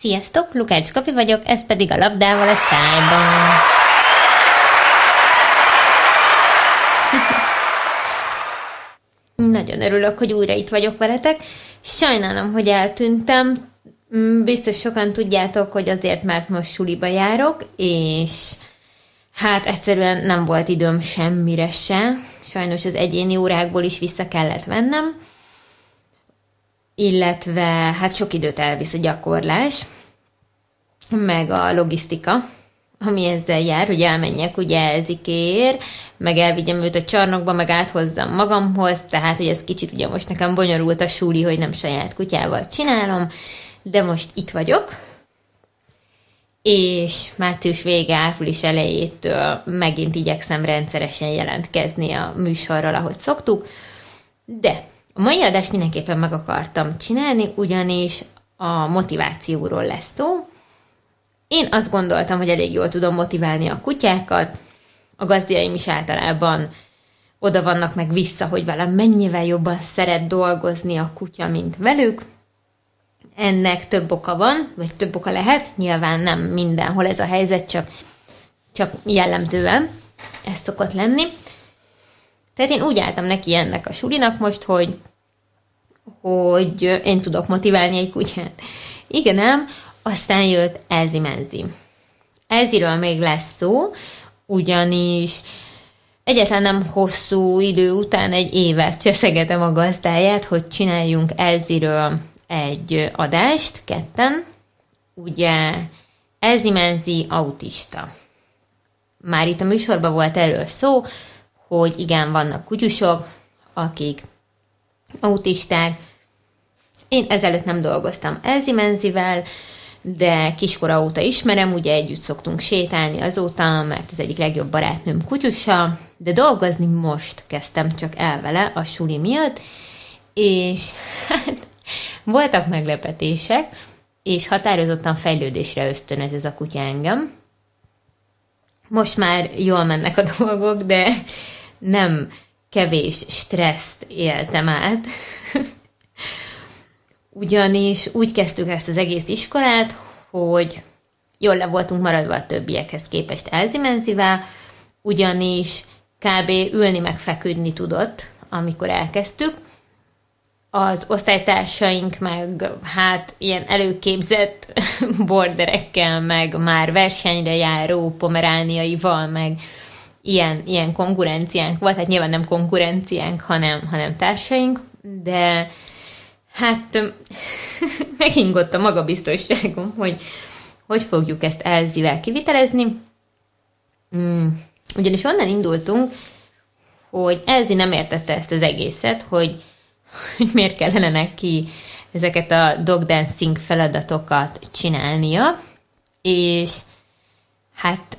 Sziasztok, Lukács Kapi vagyok, ez pedig a labdával a szájban. Nagyon örülök, hogy újra itt vagyok veletek. Sajnálom, hogy eltűntem. Mm, Biztos sokan tudjátok, hogy azért, mert most suliba járok, és hát egyszerűen nem volt időm semmire se. Sajnos az egyéni órákból is vissza kellett vennem illetve hát sok időt elvisz a gyakorlás, meg a logisztika, ami ezzel jár, hogy elmenjek ugye elzikéért, meg elvigyem őt a csarnokba, meg áthozzam magamhoz, tehát hogy ez kicsit ugye most nekem bonyolult a súli, hogy nem saját kutyával csinálom, de most itt vagyok, és március vége, április elejétől megint igyekszem rendszeresen jelentkezni a műsorral, ahogy szoktuk, de a mai adást mindenképpen meg akartam csinálni, ugyanis a motivációról lesz szó. Én azt gondoltam, hogy elég jól tudom motiválni a kutyákat, a gazdiaim is általában oda vannak meg vissza, hogy velem mennyivel jobban szeret dolgozni a kutya, mint velük. Ennek több oka van, vagy több oka lehet, nyilván nem mindenhol ez a helyzet, csak, csak jellemzően ez szokott lenni. Tehát én úgy álltam neki ennek a sulinak most, hogy hogy én tudok motiválni egy kutyát. Igen, nem? Aztán jött Elzi Menzi. Elziről még lesz szó, ugyanis egyetlen nem hosszú idő után egy évet cseszegetem a gazdáját, hogy csináljunk Elziről egy adást, ketten. Ugye Elzi Menzi autista. Már itt a műsorban volt erről szó, hogy igen, vannak kutyusok, akik autisták. Én ezelőtt nem dolgoztam Elzimenzivel, de kiskora óta ismerem, ugye együtt szoktunk sétálni azóta, mert az egyik legjobb barátnőm kutyusa, de dolgozni most kezdtem csak el vele a suli miatt, és hát voltak meglepetések, és határozottan fejlődésre ösztönöz ez a kutya engem. Most már jól mennek a dolgok, de nem kevés stresszt éltem át. Ugyanis úgy kezdtük ezt az egész iskolát, hogy jól le voltunk maradva a többiekhez képest elzimenzivel, ugyanis kb. ülni meg feküdni tudott, amikor elkezdtük. Az osztálytársaink meg hát ilyen előképzett borderekkel, meg már versenyre járó pomerániaival, meg ilyen, ilyen konkurenciánk volt, hát nyilván nem konkurenciánk, hanem, hanem társaink, de hát megingott a magabiztosságom, hogy hogy fogjuk ezt Elzivel kivitelezni. Mm, ugyanis onnan indultunk, hogy Elzi nem értette ezt az egészet, hogy, hogy miért kellene neki ezeket a dog dancing feladatokat csinálnia, és hát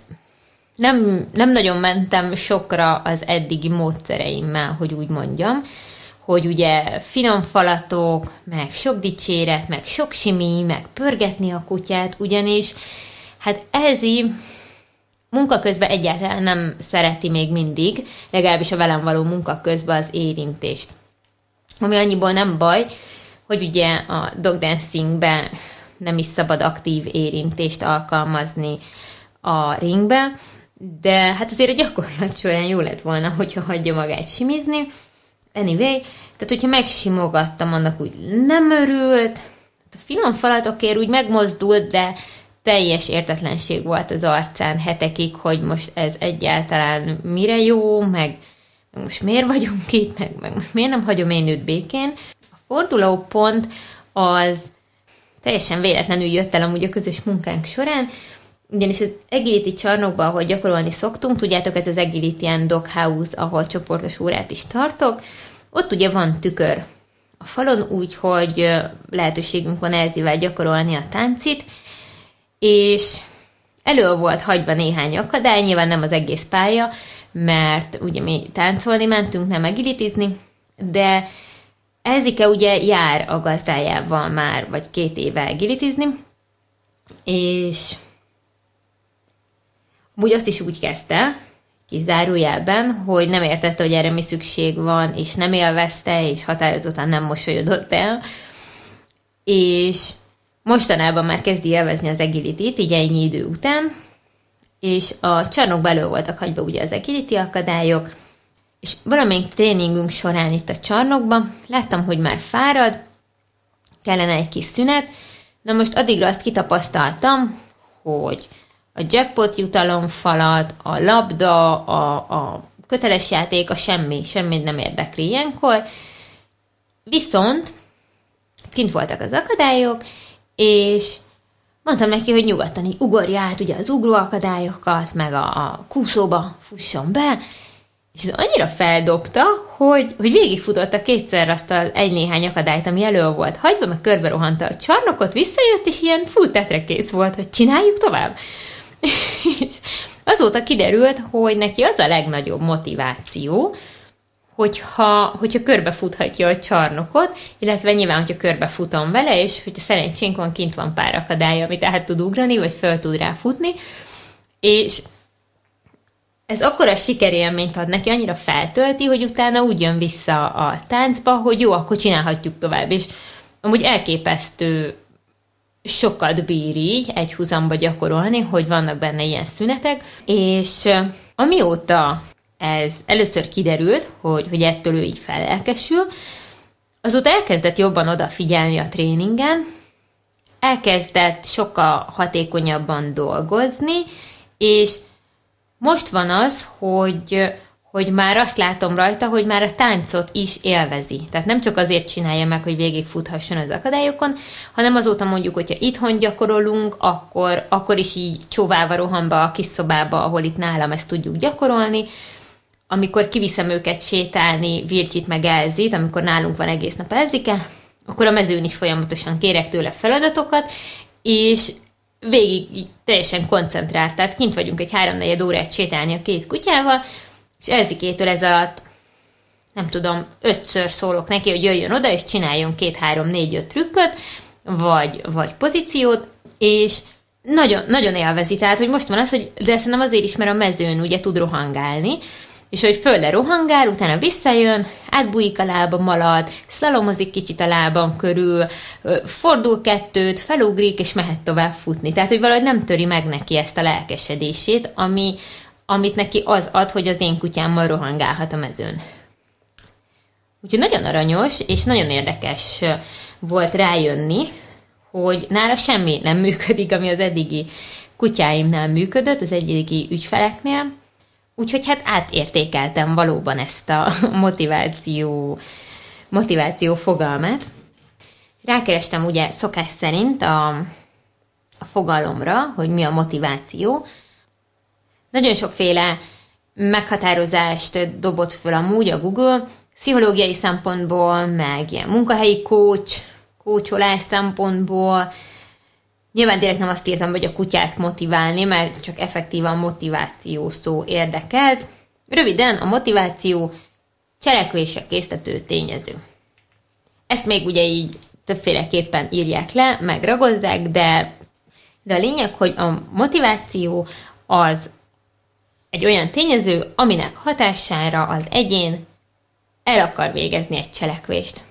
nem, nem nagyon mentem sokra az eddigi módszereimmel, hogy úgy mondjam, hogy ugye finom falatok, meg sok dicséret, meg sok simi, meg pörgetni a kutyát, ugyanis hát Elzi munka közben egyáltalán nem szereti még mindig, legalábbis a velem való munka közben az érintést. Ami annyiból nem baj, hogy ugye a dog dancingben nem is szabad aktív érintést alkalmazni a ringbe, de hát azért a gyakorlat során jó lett volna, hogyha hagyja magát simizni. Anyway, tehát hogyha megsimogattam, annak úgy nem örült, a finom falatokért úgy megmozdult, de teljes értetlenség volt az arcán hetekig, hogy most ez egyáltalán mire jó, meg, meg most miért vagyunk itt, meg, meg miért nem hagyom én őt békén. A fordulópont az teljesen véletlenül jött el amúgy a közös munkánk során, ugyanis az Agility csarnokban, ahol gyakorolni szoktunk, tudjátok, ez az Agility ilyen doghouse, ahol csoportos órát is tartok, ott ugye van tükör a falon, úgyhogy lehetőségünk van Elzivel gyakorolni a táncit, és elő volt hagyva néhány akadály, nyilván nem az egész pálya, mert ugye mi táncolni mentünk, nem agilitizni, de Elzike ugye jár a gazdájával már, vagy két éve agilitizni, és úgy azt is úgy kezdte, kizárójelben, hogy nem értette, hogy erre mi szükség van, és nem élvezte, és határozottan nem mosolyodott el. És mostanában már kezdi élvezni az agility így ennyi idő után, és a csarnok belül voltak hagyva ugye az agility akadályok, és valamelyik tréningünk során itt a csarnokban láttam, hogy már fárad, kellene egy kis szünet, na most addigra azt kitapasztaltam, hogy a jackpot jutalomfalat, a labda, a, a köteles játék, a semmi, semmi nem érdekli ilyenkor. Viszont kint voltak az akadályok, és mondtam neki, hogy nyugodtan így ugorja át ugye az ugró akadályokat, meg a, a kúszóba fusson be, és ez annyira feldobta, hogy, hogy végigfutotta kétszer azt az egy-néhány akadályt, ami elő volt hagyva, meg körbe rohanta a csarnokot, visszajött, és ilyen full tetrekész volt, hogy csináljuk tovább. És azóta kiderült, hogy neki az a legnagyobb motiváció, hogyha, hogyha körbefuthatja a csarnokot, illetve nyilván, hogyha körbefutom vele, és hogyha szerencsénk van, kint van pár akadály, amit át tud ugrani, vagy föl tud rá futni, és ez akkora sikerélményt ad neki, annyira feltölti, hogy utána úgy jön vissza a táncba, hogy jó, akkor csinálhatjuk tovább, és amúgy elképesztő sokat bír így egy húzamba gyakorolni, hogy vannak benne ilyen szünetek, és amióta ez először kiderült, hogy, hogy ettől ő így fellelkesül, azóta elkezdett jobban odafigyelni a tréningen, elkezdett sokkal hatékonyabban dolgozni, és most van az, hogy hogy már azt látom rajta, hogy már a táncot is élvezi. Tehát nem csak azért csinálja meg, hogy végigfuthasson az akadályokon, hanem azóta mondjuk, hogyha itthon gyakorolunk, akkor, akkor is így csóválva rohan be a kis szobába, ahol itt nálam ezt tudjuk gyakorolni. Amikor kiviszem őket sétálni, Vircsit meg Elzit, amikor nálunk van egész nap Elzike, akkor a mezőn is folyamatosan kérek tőle feladatokat, és végig teljesen koncentrált, tehát kint vagyunk egy háromnegyed órát sétálni a két kutyával, és Elzikétől ez alatt nem tudom, ötször szólok neki, hogy jöjjön oda, és csináljon két, három, négy, öt trükköt, vagy, vagy pozíciót, és nagyon, nagyon élvezi. Tehát, hogy most van az, hogy de szerintem azért is, mert a mezőn ugye tud rohangálni, és hogy földre rohangál, utána visszajön, átbújik a lába malad, szlalomozik kicsit a lábam körül, fordul kettőt, felugrik, és mehet tovább futni. Tehát, hogy valahogy nem töri meg neki ezt a lelkesedését, ami, amit neki az ad, hogy az én kutyámmal rohangálhat a mezőn. Úgyhogy nagyon aranyos, és nagyon érdekes volt rájönni, hogy nála semmi nem működik, ami az eddigi kutyáimnál működött, az eddigi ügyfeleknél, úgyhogy hát átértékeltem valóban ezt a motiváció, motiváció fogalmát. Rákerestem ugye szokás szerint a, a fogalomra, hogy mi a motiváció, nagyon sokféle meghatározást dobott föl amúgy a Google, pszichológiai szempontból, meg ilyen munkahelyi coach, kócsolás szempontból. Nyilván direkt nem azt írtam, hogy a kutyát motiválni, mert csak effektívan motiváció szó érdekelt. Röviden, a motiváció cselekvésre késztető tényező. Ezt még ugye így többféleképpen írják le, meg ragozzák, de, de a lényeg, hogy a motiváció az egy olyan tényező, aminek hatására az egyén el akar végezni egy cselekvést.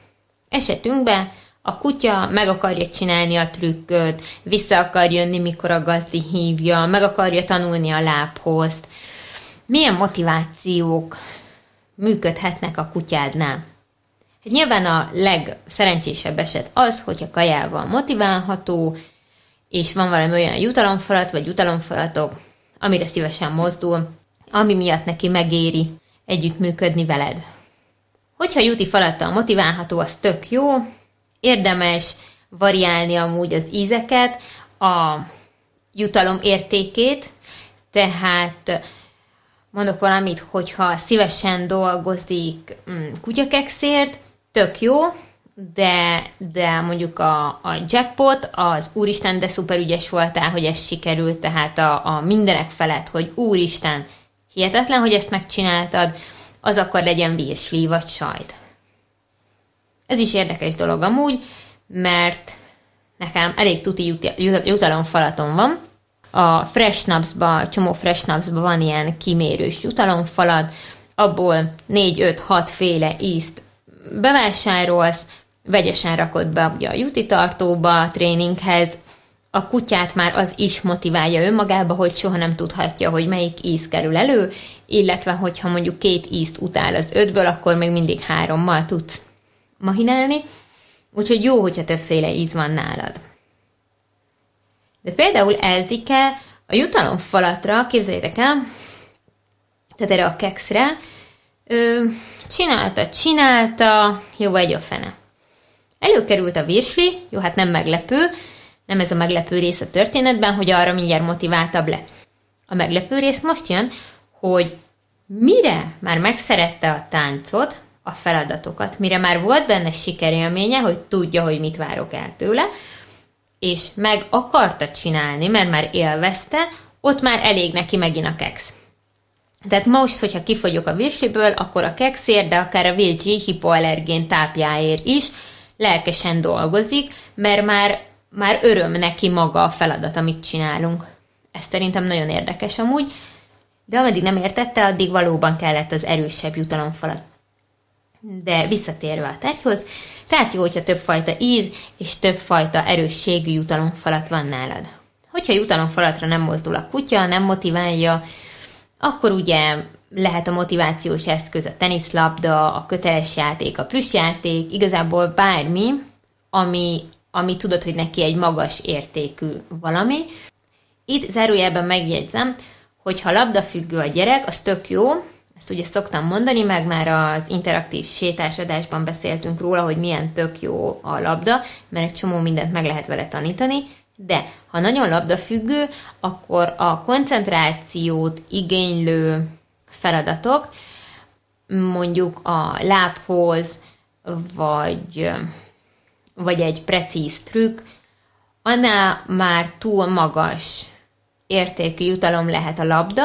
Esetünkben a kutya meg akarja csinálni a trükköt, vissza akar jönni, mikor a gazdi hívja, meg akarja tanulni a lábhozt. Milyen motivációk működhetnek a kutyádnál? Nyilván a legszerencsésebb eset az, hogy a kajával motiválható, és van valami olyan jutalomfalat, vagy jutalomfalatok, amire szívesen mozdul, ami miatt neki megéri együttműködni veled. Hogyha Juti falattal motiválható, az tök jó, érdemes variálni amúgy az ízeket, a jutalom értékét, tehát mondok valamit, hogyha szívesen dolgozik mm, kutyakekszért, tök jó, de, de mondjuk a, a jackpot, az úristen, de szuper ügyes voltál, hogy ez sikerült, tehát a, a mindenek felett, hogy úristen, hihetetlen, hogy ezt megcsináltad, az akkor legyen virsli vagy sajt. Ez is érdekes dolog amúgy, mert nekem elég tuti jutalomfalatom van. A Fresh Snaps-ba, csomó Fresh Snaps-ba van ilyen kimérős jutalomfalat, abból 4-5-6 féle ízt bevásárolsz, vegyesen rakod be ugye a juti tartóba, a tréninghez, a kutyát már az is motiválja önmagába, hogy soha nem tudhatja, hogy melyik íz kerül elő, illetve hogyha mondjuk két ízt utál az ötből, akkor még mindig hárommal tudsz mahinálni. Úgyhogy jó, hogyha többféle íz van nálad. De például Elzike a jutalomfalatra, képzeljétek el, tehát erre a kekszre, ő csinálta, csinálta, jó vagy a fene. Előkerült a virsli, jó, hát nem meglepő, nem ez a meglepő rész a történetben, hogy arra mindjárt motiváltabb lett. A meglepő rész most jön, hogy mire már megszerette a táncot, a feladatokat, mire már volt benne sikerélménye, hogy tudja, hogy mit várok el tőle, és meg akarta csinálni, mert már élvezte, ott már elég neki megint a keksz. Tehát most, hogyha kifogyok a virsliből, akkor a kekszért, de akár a VG hipoallergén tápjáért is lelkesen dolgozik, mert már, már öröm neki maga a feladat, amit csinálunk. Ez szerintem nagyon érdekes amúgy, de ameddig nem értette, addig valóban kellett az erősebb jutalomfalat. De visszatérve a tárgyhoz, tehát jó, hogyha többfajta íz és többfajta erősségű jutalomfalat van nálad. Hogyha jutalomfalatra nem mozdul a kutya, nem motiválja, akkor ugye lehet a motivációs eszköz a teniszlabda, a köteles játék, a plüssjáték, igazából bármi, ami, ami tudod, hogy neki egy magas értékű valami. Itt zárójelben megjegyzem, hogy ha labdafüggő a gyerek, az tök jó, ezt ugye szoktam mondani, meg már az interaktív sétásadásban beszéltünk róla, hogy milyen tök jó a labda, mert egy csomó mindent meg lehet vele tanítani, de ha nagyon labdafüggő, akkor a koncentrációt igénylő feladatok, mondjuk a lábhoz, vagy, vagy egy precíz trükk, annál már túl magas értékű jutalom lehet a labda,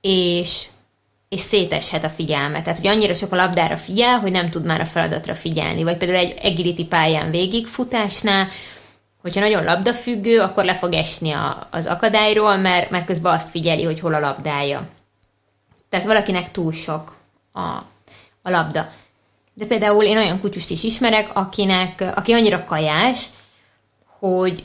és, és széteshet a figyelme. Tehát, hogy annyira sok a labdára figyel, hogy nem tud már a feladatra figyelni. Vagy például egy agility pályán végigfutásnál, hogyha nagyon labdafüggő, akkor le fog esni a, az akadályról, mert, mert közben azt figyeli, hogy hol a labdája. Tehát valakinek túl sok a, a labda. De például én olyan kutyust is ismerek, akinek, aki annyira kajás, hogy,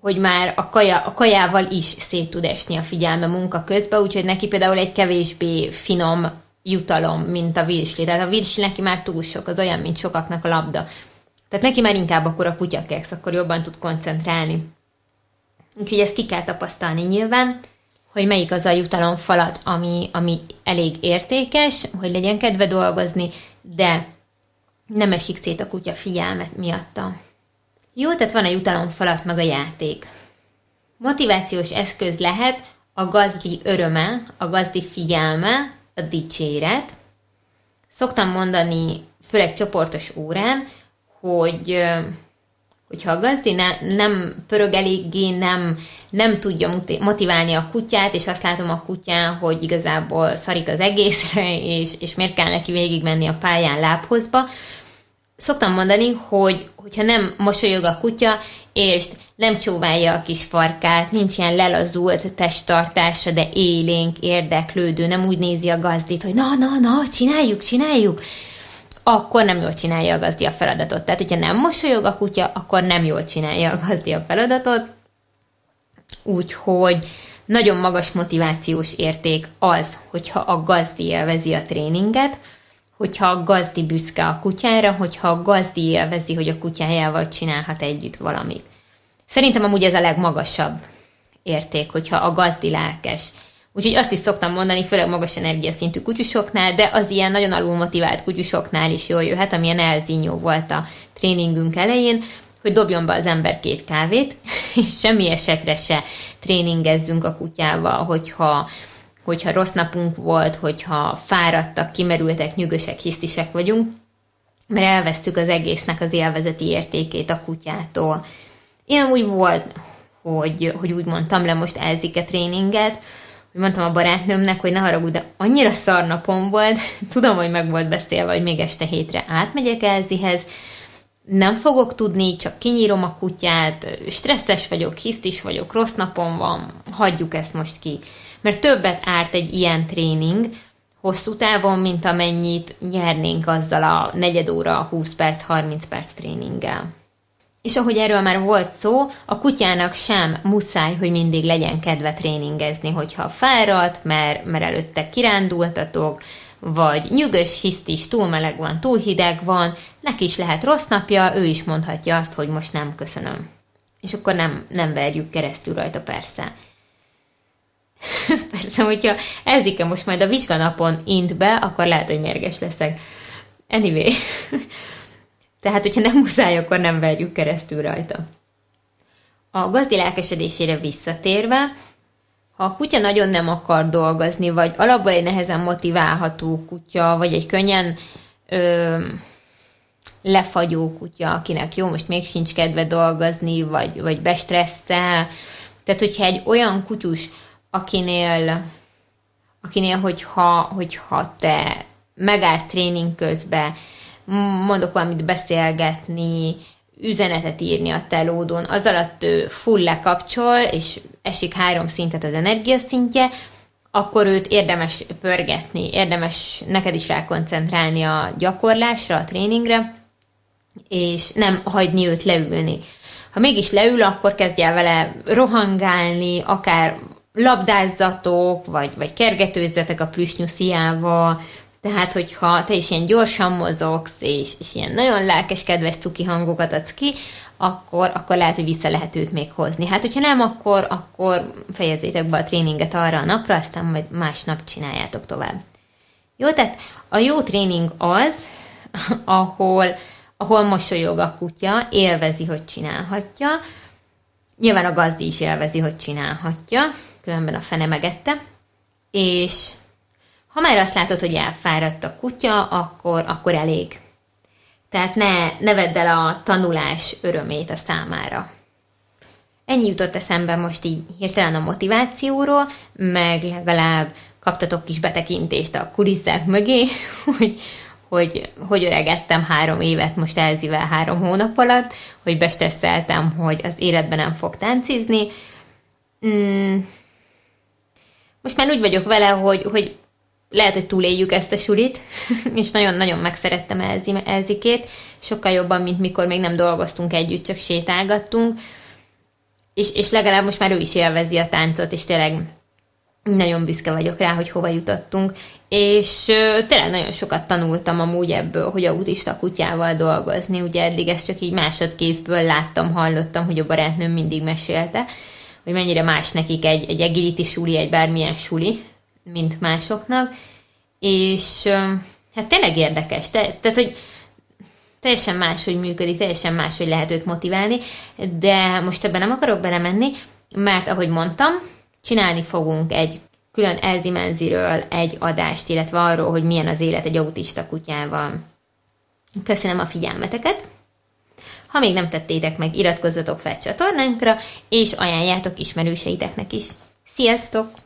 hogy már a, kaja, a kajával is szét tud esni a figyelme munka közben, úgyhogy neki például egy kevésbé finom jutalom, mint a virsli. Tehát a virsli neki már túl sok, az olyan, mint sokaknak a labda. Tehát neki már inkább akkor a kutyakeksz, akkor jobban tud koncentrálni. Úgyhogy ezt ki kell tapasztalni nyilván, hogy melyik az a jutalomfalat, ami, ami elég értékes, hogy legyen kedve dolgozni, de nem esik szét a kutya figyelmet miatta. Jó, tehát van a jutalomfalat, meg a játék. Motivációs eszköz lehet a gazdi öröme, a gazdi figyelme, a dicséret. Szoktam mondani, főleg csoportos órán, hogy hogyha a gazdi ne, nem pörög eléggé, nem, nem tudja motiválni a kutyát, és azt látom a kutyán, hogy igazából szarik az egészre, és, és miért kell neki végigmenni a pályán lábhozba, szoktam mondani, hogy hogyha nem mosolyog a kutya, és nem csóválja a kis farkát, nincs ilyen lelazult testtartása, de élénk, érdeklődő, nem úgy nézi a gazdit, hogy na, na, na, csináljuk, csináljuk, akkor nem jól csinálja a gazdi a feladatot. Tehát, hogyha nem mosolyog a kutya, akkor nem jól csinálja a gazdi a feladatot. Úgyhogy nagyon magas motivációs érték az, hogyha a gazdi élvezi a tréninget, hogyha a gazdi büszke a kutyára, hogyha a gazdi élvezi, hogy a kutyájával csinálhat együtt valamit. Szerintem amúgy ez a legmagasabb érték, hogyha a gazdi lelkes. Úgyhogy azt is szoktam mondani, főleg magas energiaszintű kutyusoknál, de az ilyen nagyon alul motivált kutyusoknál is jól jöhet, amilyen elzínyó volt a tréningünk elején, hogy dobjon be az ember két kávét, és semmi esetre se tréningezzünk a kutyával, hogyha, hogyha rossz napunk volt, hogyha fáradtak, kimerültek, nyugosak, hisztisek vagyunk, mert elvesztük az egésznek az élvezeti értékét a kutyától. Én amúgy volt, hogy, hogy úgy mondtam le most elzike tréninget, mondtam a barátnőmnek, hogy ne haragudj, de annyira szar napom volt, tudom, hogy meg volt beszélve, hogy még este hétre átmegyek Elzihez, nem fogok tudni, csak kinyírom a kutyát, stresszes vagyok, hisztis vagyok, rossz napom van, hagyjuk ezt most ki. Mert többet árt egy ilyen tréning, hosszú távon, mint amennyit nyernénk azzal a negyed óra, 20 perc, 30 perc tréninggel. És ahogy erről már volt szó, a kutyának sem muszáj, hogy mindig legyen kedve tréningezni, hogyha fáradt, mert, mert előtte kirándultatok, vagy nyugös, hisztis, túl meleg van, túl hideg van, neki is lehet rossz napja, ő is mondhatja azt, hogy most nem köszönöm. És akkor nem, nem verjük keresztül rajta persze. persze, hogyha Elzike most majd a vizsganapon int be, akkor lehet, hogy mérges leszek. Anyway. Tehát, hogyha nem muszáj, akkor nem verjük keresztül rajta. A gazdi lelkesedésére visszatérve, ha a kutya nagyon nem akar dolgozni, vagy alapból egy nehezen motiválható kutya, vagy egy könnyen ö, lefagyó kutya, akinek jó, most még sincs kedve dolgozni, vagy, vagy bestresszel. Tehát, hogyha egy olyan kutyus, akinél, akinél hogyha, hogyha te megállsz tréning közben, mondok valamit beszélgetni, üzenetet írni a telódon, az alatt ő full lekapcsol, és esik három szintet az energiaszintje, akkor őt érdemes pörgetni, érdemes neked is rákoncentrálni a gyakorlásra, a tréningre, és nem hagyni őt leülni. Ha mégis leül, akkor kezdj el vele rohangálni, akár labdázzatok, vagy, vagy kergetőzzetek a plüsnyusziával, tehát, hogyha te is ilyen gyorsan mozogsz, és, és ilyen nagyon lelkes, kedves cuki hangokat adsz ki, akkor, akkor lehet, hogy vissza lehet őt még hozni. Hát, hogyha nem, akkor, akkor fejezzétek be a tréninget arra a napra, aztán majd másnap csináljátok tovább. Jó, tehát a jó tréning az, ahol, ahol mosolyog a kutya, élvezi, hogy csinálhatja. Nyilván a gazdi is élvezi, hogy csinálhatja, különben a fene megette. És ha már azt látod, hogy elfáradt a kutya, akkor, akkor elég. Tehát ne, ne vedd el a tanulás örömét a számára. Ennyi jutott eszembe most így hirtelen a motivációról, meg legalább kaptatok kis betekintést a kulisszák mögé, hogy, hogy, hogy öregettem három évet most Elzivel három hónap alatt, hogy bestesszeltem, hogy az életben nem fog táncizni. Mm. Most már úgy vagyok vele, hogy, hogy lehet, hogy túléljük ezt a sulit, és nagyon-nagyon megszerettem Elzi, Elzikét, sokkal jobban, mint mikor még nem dolgoztunk együtt, csak sétálgattunk, és, és legalább most már ő is élvezi a táncot, és tényleg nagyon büszke vagyok rá, hogy hova jutottunk, és tényleg nagyon sokat tanultam amúgy ebből, hogy autista kutyával dolgozni, ugye eddig ezt csak így másodkézből láttam, hallottam, hogy a barátnőm mindig mesélte, hogy mennyire más nekik egy, egy agility suli, egy bármilyen suli, mint másoknak, és hát tényleg érdekes, Te, tehát, hogy teljesen más, hogy működik, teljesen más, hogy lehet őt motiválni, de most ebben nem akarok belemenni, mert ahogy mondtam, csinálni fogunk egy külön Elzimenziről egy adást, illetve arról, hogy milyen az élet egy autista kutyával. Köszönöm a figyelmeteket! Ha még nem tettétek meg, iratkozzatok fel csatornánkra, és ajánljátok ismerőseiteknek is. Sziasztok!